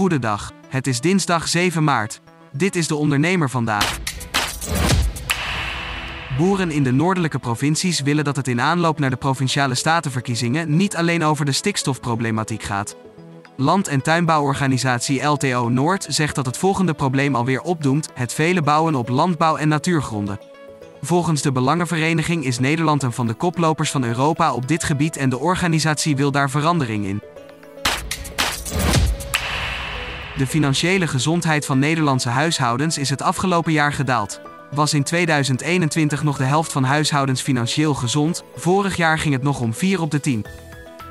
Goedendag. Het is dinsdag 7 maart. Dit is de ondernemer vandaag. Boeren in de noordelijke provincies willen dat het in aanloop naar de provinciale statenverkiezingen niet alleen over de stikstofproblematiek gaat. Land- en tuinbouworganisatie LTO Noord zegt dat het volgende probleem alweer opdoemt: het vele bouwen op landbouw- en natuurgronden. Volgens de Belangenvereniging is Nederland een van de koplopers van Europa op dit gebied en de organisatie wil daar verandering in. De financiële gezondheid van Nederlandse huishoudens is het afgelopen jaar gedaald. Was in 2021 nog de helft van huishoudens financieel gezond, vorig jaar ging het nog om 4 op de 10.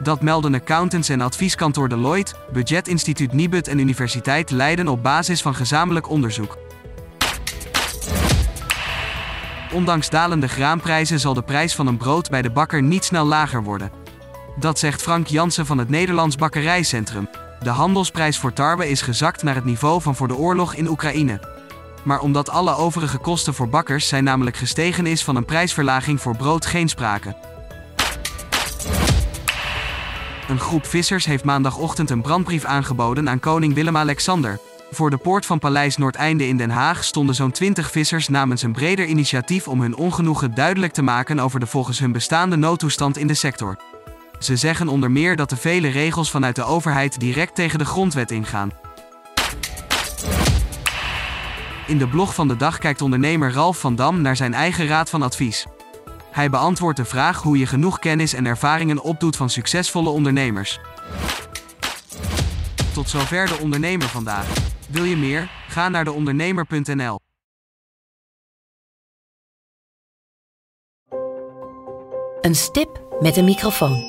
Dat melden accountants en advieskantoor Deloitte, Budgetinstituut Nibud en Universiteit Leiden op basis van gezamenlijk onderzoek. Ondanks dalende graanprijzen zal de prijs van een brood bij de bakker niet snel lager worden. Dat zegt Frank Jansen van het Nederlands Bakkerijcentrum. De handelsprijs voor tarwe is gezakt naar het niveau van voor de oorlog in Oekraïne. Maar omdat alle overige kosten voor bakkers zijn namelijk gestegen is van een prijsverlaging voor brood geen sprake. Een groep vissers heeft maandagochtend een brandbrief aangeboden aan koning Willem-Alexander. Voor de poort van Paleis Noordeinde in Den Haag stonden zo'n 20 vissers namens een breder initiatief om hun ongenoegen duidelijk te maken over de volgens hun bestaande noodtoestand in de sector. Ze zeggen onder meer dat de vele regels vanuit de overheid direct tegen de grondwet ingaan. In de blog van de dag kijkt ondernemer Ralf van Dam naar zijn eigen raad van advies. Hij beantwoordt de vraag hoe je genoeg kennis en ervaringen opdoet van succesvolle ondernemers. Tot zover de ondernemer vandaag. Wil je meer? Ga naar deondernemer.nl. Een stip met een microfoon.